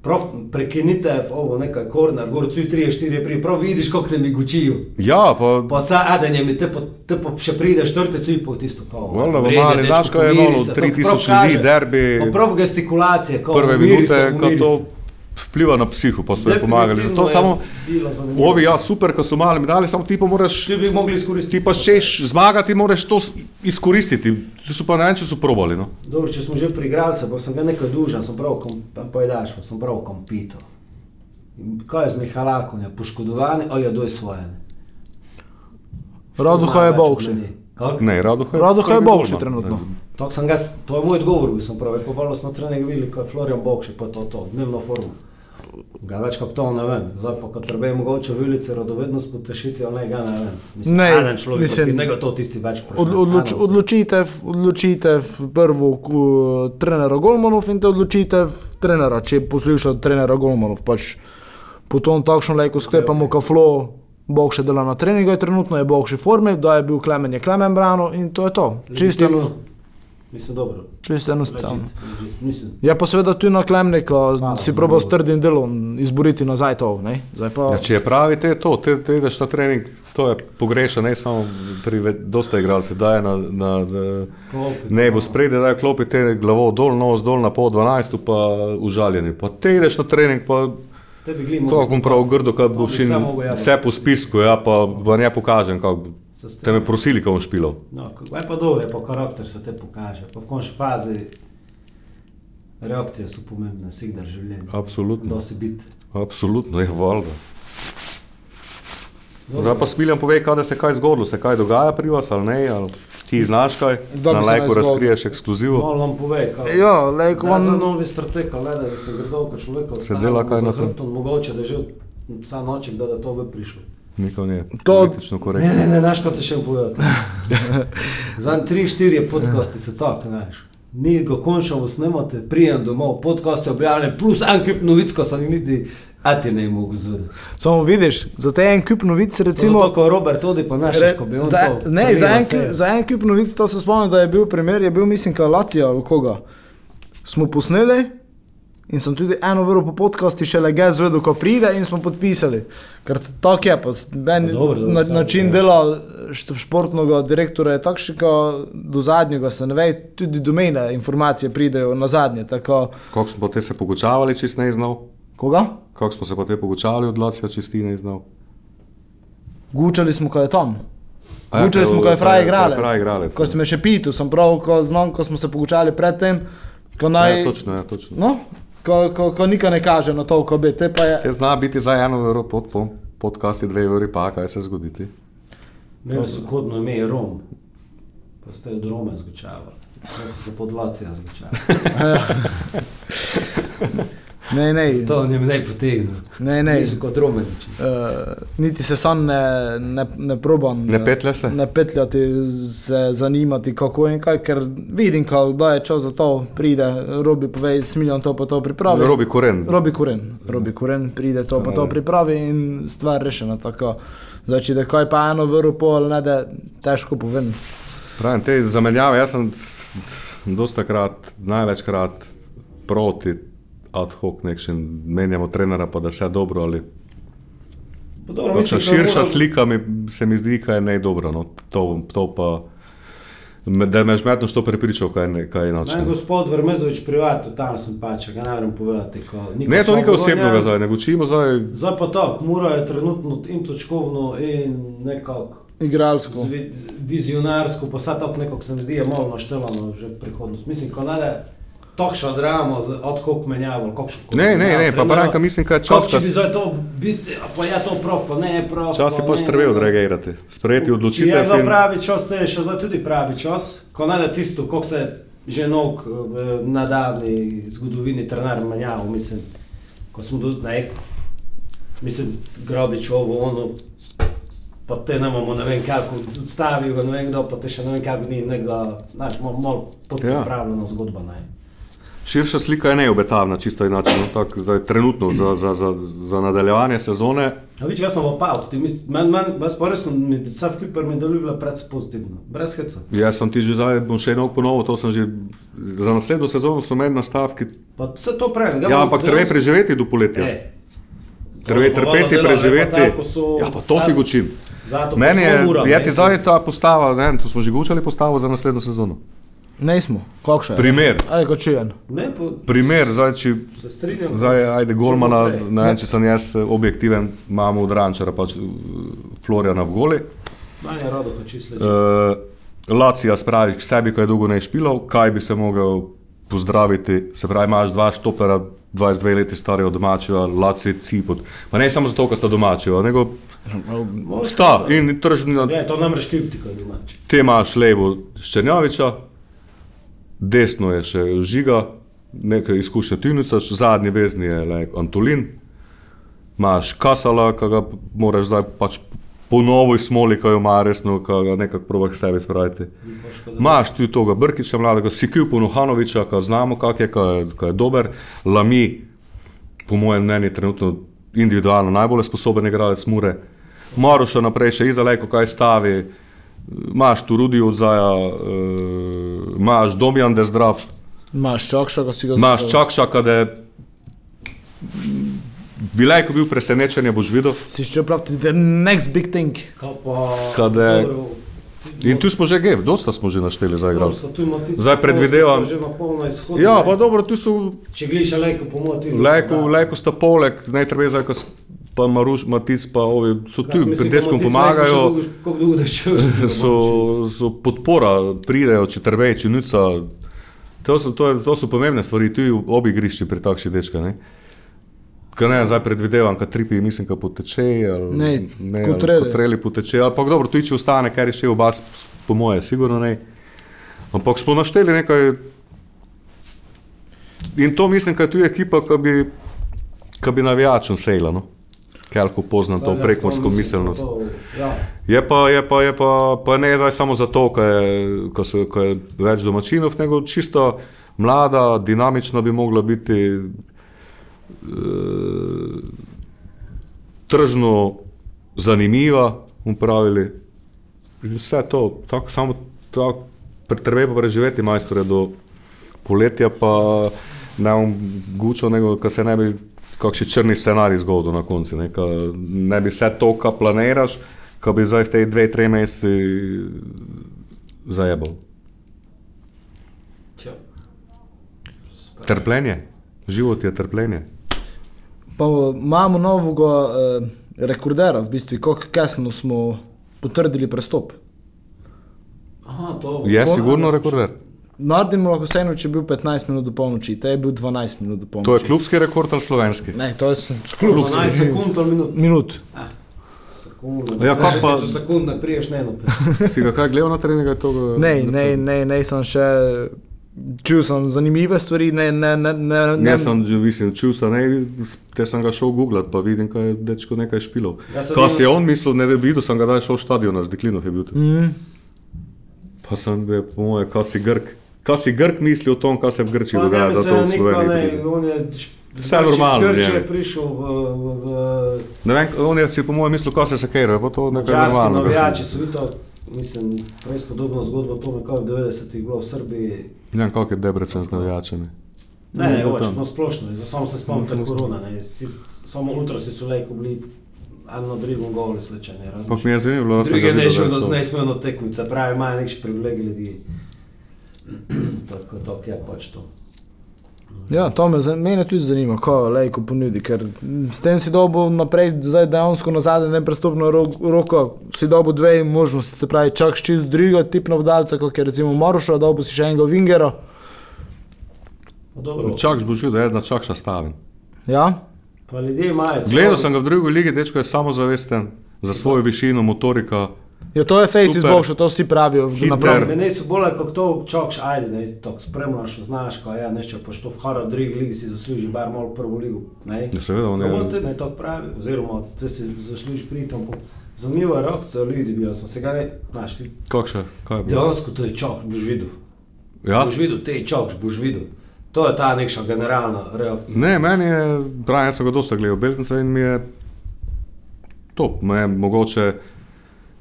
Prav prekinite, ovo nekaj korner, gor cuj 3, 4, pri, prav vidiš, koliko ne mi gučijo. Ja, pa Pa sa adenje mi te pa, te pa še pride štvrte cuj po tisto. Valjda, v mali, kaj je malo, se, 3000 prav ljudi, derbi. Pa prav gestikulacije, kao, prve minute, se, ko umiri to se. Vpliva na psiho, pa so jim pomagali. Zato samo ovi, ja, super, ko so mali medalje, samo ti pa moraš, Ti bi mogli izkoristiti. ti pa češ zmagati, moraš to izkoristiti. Ti so pa ne vem, če so probali. No. Dobro, če smo že pri igralcu, pa sem ga nekaj dužen, sem prav, kom, pa sem prav kompito. In Kaj je z Mihalakom, je poškodovan ali je doj svoje? Raduha je boljši. Ne, rado je. Radoha je golman. trenutno. To, sem ga, to je moj odgovor, bi sem prav, pa bolj smo trening videli, ko je Florian Bokši, pa to, to, dnevno formo. Ga več kot to ne vem, zdaj pa kot treba je mogoče v ulici radovednost potešiti, ali ne, ga ne vem. Mislim, Ne, eden človek, mislim- ne to tisti več Od, vprašanje. odloč, Eden se- odločitev, odločitev prvo trenera Golmanov in te odločitev trenera, če poslušate trenera Golmanov. Pač potom takšno lajko sklepamo, ka Flo Bog še dela na treningu, je trenutno je Bog še v formi, da je bil Klemen je Klemen brano in to je to. Čisto Mislim, dobro. čisto enostavno. Legit, legit, Mislim. Je pa seveda tu na Klemnika, Hvala, si no, probal s trdim delom izboriti nazaj to. Ne? Pa, Ja, če je pravi, te je to, te, te ideš na trening, to je pogreša, ne samo pri dosta igralcev, da je na, na, Klopi, nebu spredje, da je klopi te glavo dol, nos dol na pol 12, pa užaljeni. Pa te ideš na trening, pa Te bi gli to bom prav grdo, kad boš in jaz vse po spisku, ja, pa vam ne pokažem, kako bo. Te me prosili, kako bom špilal. No, ko- je pa dobro, je pa karakter se te pokaže. Pa v končni fazi reakcije so pomembne, sigdar življenje. Absolutno. Da si biti. Absolutno, je valjda. Zdaj pa Smiljan pove, kaj da se kaj zgodilo, se kaj dogaja pri vas ali ne, ali ti znaš kaj, Da na lajku razkriješ ekskluzivo. Malo vam pove, kaj Ja, lejko vam... za novi strateg, ali da se gredo, kot človeka Se dela kaj na tem? mogoče da je že vsa noč, da je to v prišlo. Nikoli ne. To- Politično Ne, korektno. ne, ne, znaš, kot te še povedati. Za tri, štiri podcasti se tako, znaš. Mi ga končno snemate, prijem domov, podcast je objavljen, plus en kup novic, ko sem jih niti, a ti ne mogu zvedeti. Samo vidiš, za te en kup novic, recimo. Recimo, ko Robert tudi pa naš, ko bi on za, to ne, za en, kup- za en kup novic, to se spomnim, da je bil primer, je bil mislim, Kalacija ali koga. Smo posneli in sem tudi eno uro po podkastu šele ga zvedel, ko pride in smo podpisali. Ker tako je, pa Pa dobro, dobro, na, način ja. dela športnega direktora je takšen, do zadnjega se ne ve, tudi do mene informacije pridejo na zadnje. Tako, Kako smo te se pogučavali, če si ne znal? koga? Kako smo se pa te pogučavali od Lacija, če si ne znal? Gučali smo, ko je tam. Ja, Gučali smo, ko je fraj igralec. Fraj igralec, Ko ja. sem me še pital, sem prav, ko znam, ko smo se pogučali predtem, ko naj... Ja, točno, ja, točno. No, ko, ko, ko nikaj ne kaže na to, ko bi te pa je... Te zna biti za eno uro pod po, podcasti, dve uri, pa kaj se zgodi. ti? Imeli so kodno ime Rom, pa ste od Rome zgučavali. Jaz sem se pod Lacija Ne, ne, To njem ne potegne. ne, ne. Niso kot Romaniči. Uh, niti se sam ne, ne, ne probam. Ne petljaš se? Ne petljati, se zanimati, kako in kaj, ker vidim, kao, da je čas za to, pride, robi pove, smiljan to pa to pripravi. Robi koren. Robi kuren, robi kuren, pride to pa to pripravi in stvar rešena tako. Zdaj, če da kaj pa eno vrlo pol, ne da težko povem. Pravim, te zamenjave, jaz sem dosta krat, največkrat proti ad hoc nekšen, menjamo trenera, pa da vse dobro ali Pa dobro, Pač mislim, da širša mora- slika mi, se mi zdi, da je ne dobro. No. To, to pa, da me je žmetno što prepričal, kaj, ne, kaj je Naj nočno. gospod Vrmezovič privat, totalno sem pač, ga ne morem povedati. Ko, Ne, to ni Svoboda, osebnega zdaj, ne učimo zdaj. Pa tako, Mura je trenutno in točkovno in nekako Igralsko. vizionarsko, pa vse tako nekako se mi zdi, je malo naštelano že prihodnost. Mislim, ko nade takšno dramo z od hoc menjavo, kakšno. Ne, ne, ne, pa Branka mislim, je čas, Kako če bi kas- zdaj to biti, a pa je to prav, pa ne je prav. Čas je pa pač ne, treba ne, ne. odreagirati, sprejeti je odločitev. za in- pravi čas, to je še zdaj tudi pravi čas, ko nade tisto, kako se je že nog v nadavni zgodovini trener menjal, mislim, ko smo do, ne, mislim, Grobič ovo, ono, pa te ne bomo, ne vem, kako odstavil, ne vem kdo, pa te še ne vem, kako ni nekega, znaš, malo mal podpravljena ja. zgodba. Ne. Širša slika je neobetavna, čisto inače, no, tak, zdaj, trenutno za, za, za, za nadaljevanje sezone. A vidiš, jaz sem pa optimist, meni, men, vas pa res, mi vsa vkiper mi deluje predvsem pozitivno, brez heca. Jaz sem ti že zdaj, bom še eno ponovil, to sem že, za naslednjo sezono so meni nastavki. Pa vse to prej. Ja, ampak treba je preživeti do poletja. E. Treba je trpeti, preživeti. Ja, pa to ti gočim. Meni je, prijeti zdaj ta postava, ne, to smo že gočali postavo za naslednjo sezono. Ne smo, kako še? Primer. Aj, kočujen. Primer, zdaj, če se strinjam. Zdaj, ajde, Golmana, ne vem, če sem jaz objektiven, imamo od Rančara, pač Floriana v goli. Naj je rado, hoči sleči. Uh, Lacija spravi k sebi, ko je dolgo ne špilal, kaj bi se mogel pozdraviti. Se pravi, imaš dva štopera, 22 leti stari od domačega, Laci Cipot. Pa ne samo zato, ker sta domači, nego sta in tržni. Ja, to nam reš kriptika domači. Te imaš levo Ščernjoviča, desno je še žiga, nekaj izkušnja Tunica, zadnji vezni je like Antolin, imaš Kasala, ki ga moraš zdaj pač ponovo izmoli, ki jo ima resno, ki ga nekako probaš sebi spraviti. Imaš tudi toga Brkiča mladega, Sikil Ponuhanoviča, ki znamo, kak je, ki je dober, Lami, po mojem mnenju, trenutno individualno najbolj sposoben igralec Mure. Maroša naprej še izaleko, kaj stavi, imaš tu Rudi odzaja, uh, imaš Domjan, da je zdrav. Imaš čakša, da si ga znaš. Imaš čakša, da je. Bila je, ko bil presenečen, boš videl. Si še prav, the next big thing. Kade, in tu smo že gev, dosta smo že našteli za igralce. Zdaj predvidevam. Ja, pa dobro, tu so. Če gledaš leko, po mojem, leko, leko sta poleg, ne treba zdaj, ko pa Maruš, Matic, pa ovi, so tu, pri dečkom pomagajo. So, so podpora, pridejo, če trbeje, če nuca. To so, to, to so pomembne stvari, tu v obi igrišči pri takšnih dečkah. Kaj ne, zdaj predvidevam, kaj tripi, mislim, kaj poteče. Ne, ne, kot reli poteče. Ampak dobro, tu če ostane, kar je še v vas, po moje, sigurno ne. Ampak smo našteli nekaj. In to mislim, da je tu ekipa, ki bi, bi navijačem sejla. No? Kako poznam to prekmorsko miselnost. Ja. Je pa, je pa, je pa, pa ne zdaj samo zato, ker je, so, je več domačinov, nego čisto mlada, dinamična bi mogla biti, e, tržno zanimiva, upravili. Vse to, tako samo tako, treba preživeti majstore do poletja, pa ne bom gučal, nego, kar se ne bi kakšen črni scenarij zgodil na koncu. Ne, ne bi vse to, kar planiraš, ko bi zdaj v tej dveh, treh mesecih zajebal. Trpljenje, život je trpljenje. Pa imamo novega eh, rekordera, v bistvu, kako kasno smo potrdili prestop. Aha, to je sigurno rekorder. Naredimo lahko vseeno, če je bil 15 minut do polnoči, te je bil 12 minut do polnoči. To je klubski rekord ali slovenski? Ne, to je klubski rekord. 12 sekund ali minut. minut. Ah. Ja, kako pa? Za sekunde priješ ne eno. si ga kaj gledal na treningu? Ne, ne, ne, ne, sem še. Čutil sem zanimive stvari, ne, ne, ne. Ne, ne. ne sem, mislim, čutil sem, ne, te sem ga šel googlati, pa vidim, kaj je dečko nekaj špilo. Ja, kaj si on mislil, ne videl sem ga, da je šel v stadion, na Zdeklinov je bil. Mm. Pa sem bil, po moje, kaj si Grk. Kaj si Grk misli o tom, kaj se v Grčiji dogaja? Da to v Sloveniji. Vse je normalno. Grč je prišel v. v, v ne vem, on je si po mojem mislu, kaj se sekera. Čarski navijači so videli, mislim, res podobno zgodbo, to nekaj v 90-ih bilo v Srbiji. Ne vem, kako je Debrecen z navijačami. Ne, ne, očitno splošno, samo se spomnim korona, ne, si, samo ultrasi so lejko bili. Eno drugo govori slečene. Ampak mi je zanimivo, da se je zgodilo. Ne smemo tekmiti, pravi, imajo nekaj privilegij ljudi. Tako, tako je pač to. Ja, to me, me tudi zanima, kako lajko ponudi, ker s tem si dobil naprej, zdaj dejansko na zadnje, ne prestopno ro roko, si dobil dve možnosti, se pravi, čak z drugo tip navdalca, kot je recimo Moruša, dobil si še enega Vingera. No, čak zbožil, da je ena čakša stavim. Ja? Pa ljudje imajo. Gledal sem ga v drugi ligi, dečko je samozavesten za svojo višino, motorika. Ja, to je face izboljšal, to vsi pravijo. Mene so bolj kot to, čokš, ajde, ne, to spremljaš, znaš, kaj je, nešče pa što v v drugi ligi si zasluži bar malo prvo ligo. Ne, ja, seveda, on je. Ne, to pravi, oziroma, da si zasluži pritom, zanimiva reakcija ljudi bila, sem se ga ne, znaš, ti Kako še? Kaj je bilo? dejansko to je čok, boš videl. Ja? Boš videl, te čok, boš videl. To je ta nekša generalna reakcija. Ne, meni je, pravim, jaz sem ga dosta gledal, Beltinca in mi je to, me je mogoče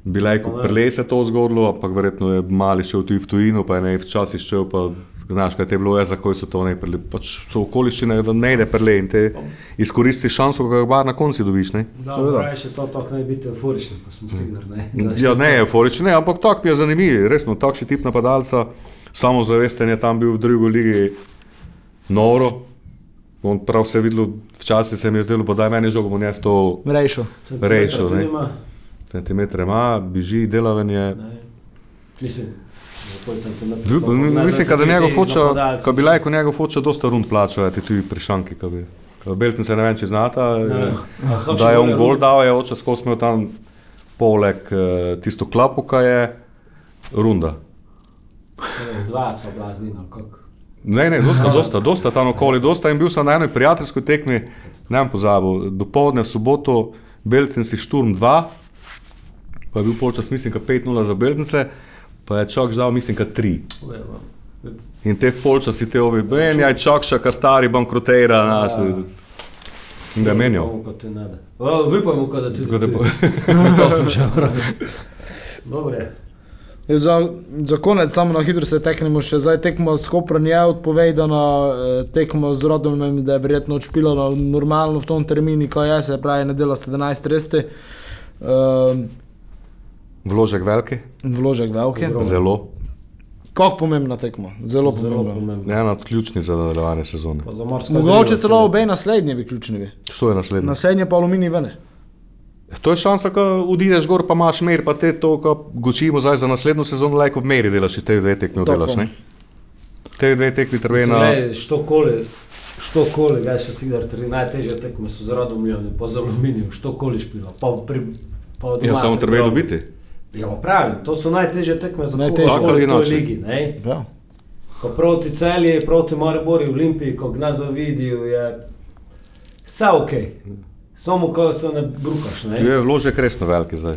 bilo je kot prele se to zgodilo, ampak verjetno je mali šel tudi v tujino, pa je ne včasih šel, pa znaš, kaj te je bilo, jaz zakaj so to ne prele. Pač so okoliščine, da ne ide prele in te izkoristi šanso, ko ga bar na koncu dobiš, ne? Da, Seveda. pravi še to, tako ne biti euforični, ko smo sigurni. ne. Znaš, Ja, ne, euforični, ne, ampak tak mi je zanimiv, resno, takšen tip napadalca, samo zavesten je tam bil v drugi ligi noro. On prav se je videl, včasih se mi je zdelo, pa daj meni žogo, bom jaz to Rejšo. Centimetra Centimetre ima, biži, delaven je. ne. Mislim, Mislim, da da so njegov ti hoče, ko bi lajko njegov hoče, dosta rund plačati tudi pri šanki, ko bi. Beltin se ne vem, če znata, Ne, eh, da je on gol dal, je oče skozi imel tam poleg eh, tisto klapo, ki je runda. Dva so blazni, no kako. Ne, ne, dosta, dosta, dosta tam okoli, dosta in bil sem na eni prijateljski tekmi, ne vem pozabil, dopoledne v soboto, Beltinci šturm 2, pa je bil polčas, mislim, ka 5-0 za Beltince, pa je čak žal, mislim, ka 3. Uje, no. In te polčasi te ovi, ben, ja, čak še, ka stari bankrotera, naš. In da je menjal. Vipamo, kot te nade. O, Vipamo, kot da tudi. Tako da ti. po- To sem že vrnil. Dobre. Ja, Za, za konec, samo na hitro se teknemo še zdaj. Tekmo s Koprom je odpovedano, eh, tekmo z Rodom, da je verjetno odšpilano normalno v tom terminu, ko je, se pravi, nedela 17.30. Uh, Vložek veliki, vložek veliki. Zelo. Kako pomembna tekma, zelo, Zelo pomembna. pomembno. Ena od ključnih za nadaljevanje sezone. Pa za morska Mogoče celo obe naslednji bi ključni. Što je naslednje? Naslednje pa aluminij vene. To je šansa, ko odideš gor, pa imaš mer, pa te to, ko gočimo zdaj za naslednjo sezono, lajko v meri delaš, če te dve tekme Tako. delaš. Ne? Te dve tekmi treba Mislim, na... lej, Što koli, što koli, gaj še sigar, tri najtežje tekme so z radom milijoni, pa z aluminijem, što koli špila, pa pri... Pa Ja, samo treba grobu. dobiti. Ja, pravim, to so najtežje tekme za Najtežje. ali v inače. ligi, ne? Ja. Ko proti Celje, proti Maribori, Olimpiji, ko gnazo vidijo, je vse ok. Samo ko se ne brukaš, ne? Je vložek resno veliki zdaj.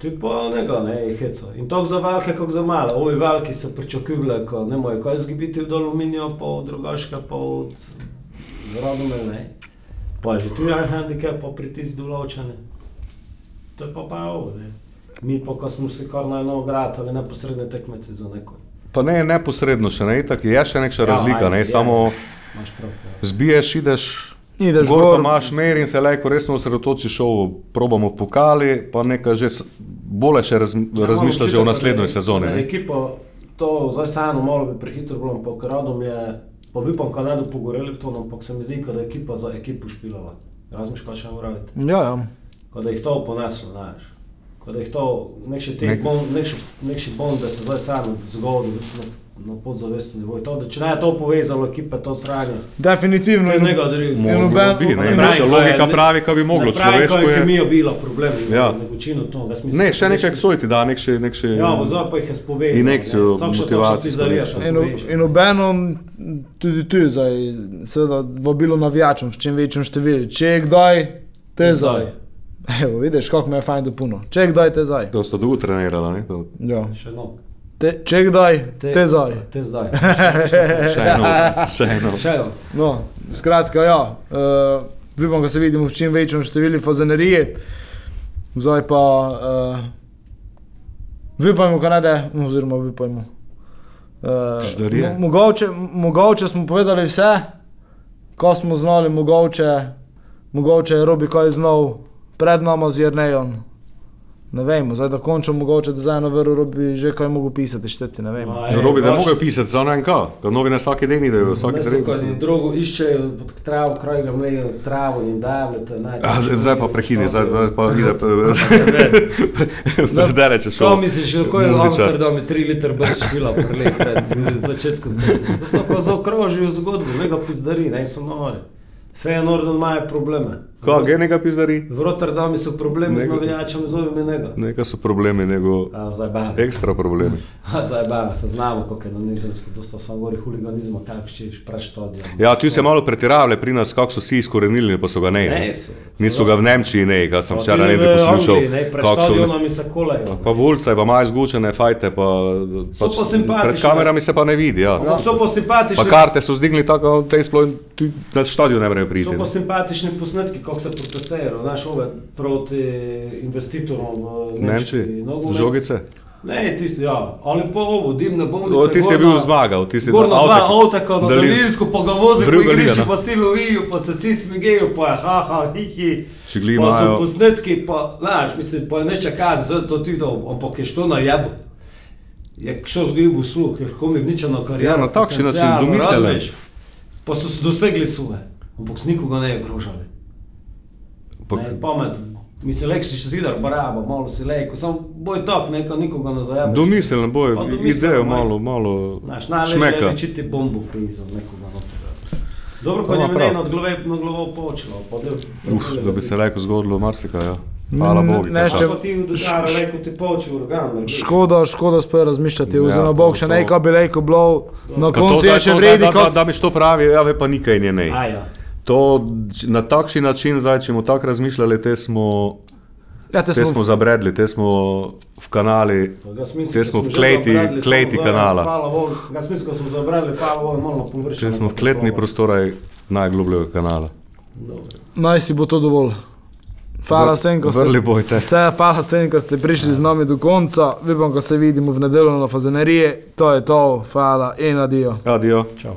Tudi pa njega, ne, je heco. In to za velike, kot za male. Ovi veliki so pričakovali, ko ne morejo kaj zgibiti od aluminija, pa od drugačka, pa od rodome, ne. Pa že tu je handicap, pa pritisk določene. To je pa pa ovo, ne. Mi pa, ko smo se kar na eno grad, ali neposredne tekmece za neko. Pa ne neposredno še, ne, tako je še neka razlika, ne, ajde, samo prav. ja. zbiješ, ideš, Ideš gor, gor. pa imaš mer in se lajko resno osredotočiš, šel, probamo v pokali, pa nekaj že s- bolje še raz, razmišljaš že o naslednji sezoni. Ne. Ekipa, to zdaj samo malo bi prehitro bilo, ampak radom je, pa vipam, kaj ne do pogoreli v to, ampak se mi zdi, da je ekipa za ekipo špilala. Razmišljaš, kaj še uraviti? Ja, ja. Kot da jih to poneslo, znaš. Da jih to, nekši Nek- bon, nekši, nekši bon, da se zdaj sam zgodi na, na podzavestni nivoj. To, da če ne je to povezalo ekipe, to sranje. Definitivno. To je in- nekaj drugega. Moglo noben- bi, ne, in naša pravi, logika ne- pravi, kaj bi moglo, Ne pravi, človeško ko je je. kemija bila problem, Ja. ne večino to. Ne, še nekaj nekši- coj ti da, nek še, nek še... Ja, ampak zdaj pa jih je spovezal. Injekcijo ne. Nekaj. še In, in obenem tudi tu, zdaj, seveda, vabilo navijačem v čim večjem številu. Če je kdaj, te zdaj. Evo, vidiš, kako me je fajn dopuno. Če kdaj, te zdaj. To sta dolgo trenirala, ne? To, Ja. Še no. Te, če kdaj, te, te zdaj. Te zdaj. še eno, še eno. Še eno. No, skratka, ja. Uh, Vipam, da se vidimo v čim večjem številu fazanerije. Zdaj pa uh, vipajmo, kaj ne da, oziroma vipajmo. Uh, mo- mogoče, mogoče smo povedali vse, ko smo znali, mogoče, mogoče je Robi kaj znal pred nami z Jrnejem. Ne vemo, zdaj da končam, mogoče da zdaj na vrhu Robi že kaj mogo pisati, šteti, ne vem. Ma, Ja, ej, Robi, da mogoče pisati za NK, ker novine vsak dan idejo, vsak Mesto, ko dan. in drugo iščejo pod travo, kraj ga mlejo, travo in davljate. A, zdaj pa prekidi, zdaj, zdaj pa ide. Predere, če Što šel. misliš, kako je v Muzičar. Amsterdamu 3 liter brž pila prele pred začetkom? Zato, ko zaokrožijo zgodbo, ne ga pizdari, ne so nori. Feyenoord imajo probleme. Kaj, genega pizdari? V Rotterdamu so problemi z Nego- navijačem, zovem je njega. Nekaj so problemi, nego A, bavim. ekstra problemi. Zdaj bavim, se znamo, kako je na nizozemsku, dosta sam govori huliganizma, kako ćeš preštodijo. Ja, tu se malo pretiravali pri nas, kako so vsi izkorenili, pa so ga ne. Ne, so. Niso ga v Nemčiji, ne, kad sem včeraj ne bi poslušal. Pred kako so- stadionom se kolejo. Pa bulce, pa imajo zgučene fajte, pa, So pač pa simpatične. pred kamerami se pa ne vidi. Ja. Ja. So pa simpatični. Pa karte so zdigli tako, da te sploh na stadion ne morejo priti. So pa simpatični posnetki, kako se protestirajo, znaš, ove proti investitorom v Nemčiji. Nemčiji, nogomet. žogice. Ne, tisti, ja, ali pa ovo, dimne. O, tisti je gorna- bil zmagal, tisti Gorno avtek- dva avteka na dalin- daljinsko, pa ga vozi po igrišču, ne. pa si lovijo, pa se vsi smigejo, pa je haha, hihi. Čigli Pa so posnetki, pa, znaš, mislim, pa je neče kazi, zdaj to ti dal, ampak je što na jebu. Je šel zgibu sluh, je komi vničeno kariero. Ja, na takšen način, razumeš? Pa so se dosegli svoje, ampak s nikoga ne ogrožali. Pa, Ne, pamet, mislim, lek si zidar, baraba, malo si leko, samo boj tak, neka nikoga ne zajabiš. domiselno domiselno, idejo malo, malo Znaš, najleže je rečiti bombu prizor nekoga noter. Dobro, ko Pa je meni od glave na glavo počelo. Pa da, Uf, da bi se rekel zgodilo marsikaj. Ja. Hvala Bogu. ne, kaj še- pa. Pa ti udara, rekel ti počel organ. Škoda, škoda sploh razmišljati, Ja, oziroma bog še nekaj bi rekel, bilo na koncu je še vredi, da, da, kot da mi to pravi, ja, ve pa nikaj nje ne. A ja. To na takšen način, zdaj, če bomo tako razmišljali, te smo, ja, te te smo smo zabredli, te smo v kanali, smisel, te da smo v kleti, zabradili, kleti samo za- kanala. Smisel, da smo malo na površju. Te smo v kletni prostoraj najglubljega kanala. Naj si bo to dovolj. Hvala vsem, ko ste, vrli bojte. Vse, hvala vsem, ko ste prišli z nami do konca. Vipam, ko se vidimo v nedeljo na fazeneriji. To je to, hvala in adijo. Adijo. Čau.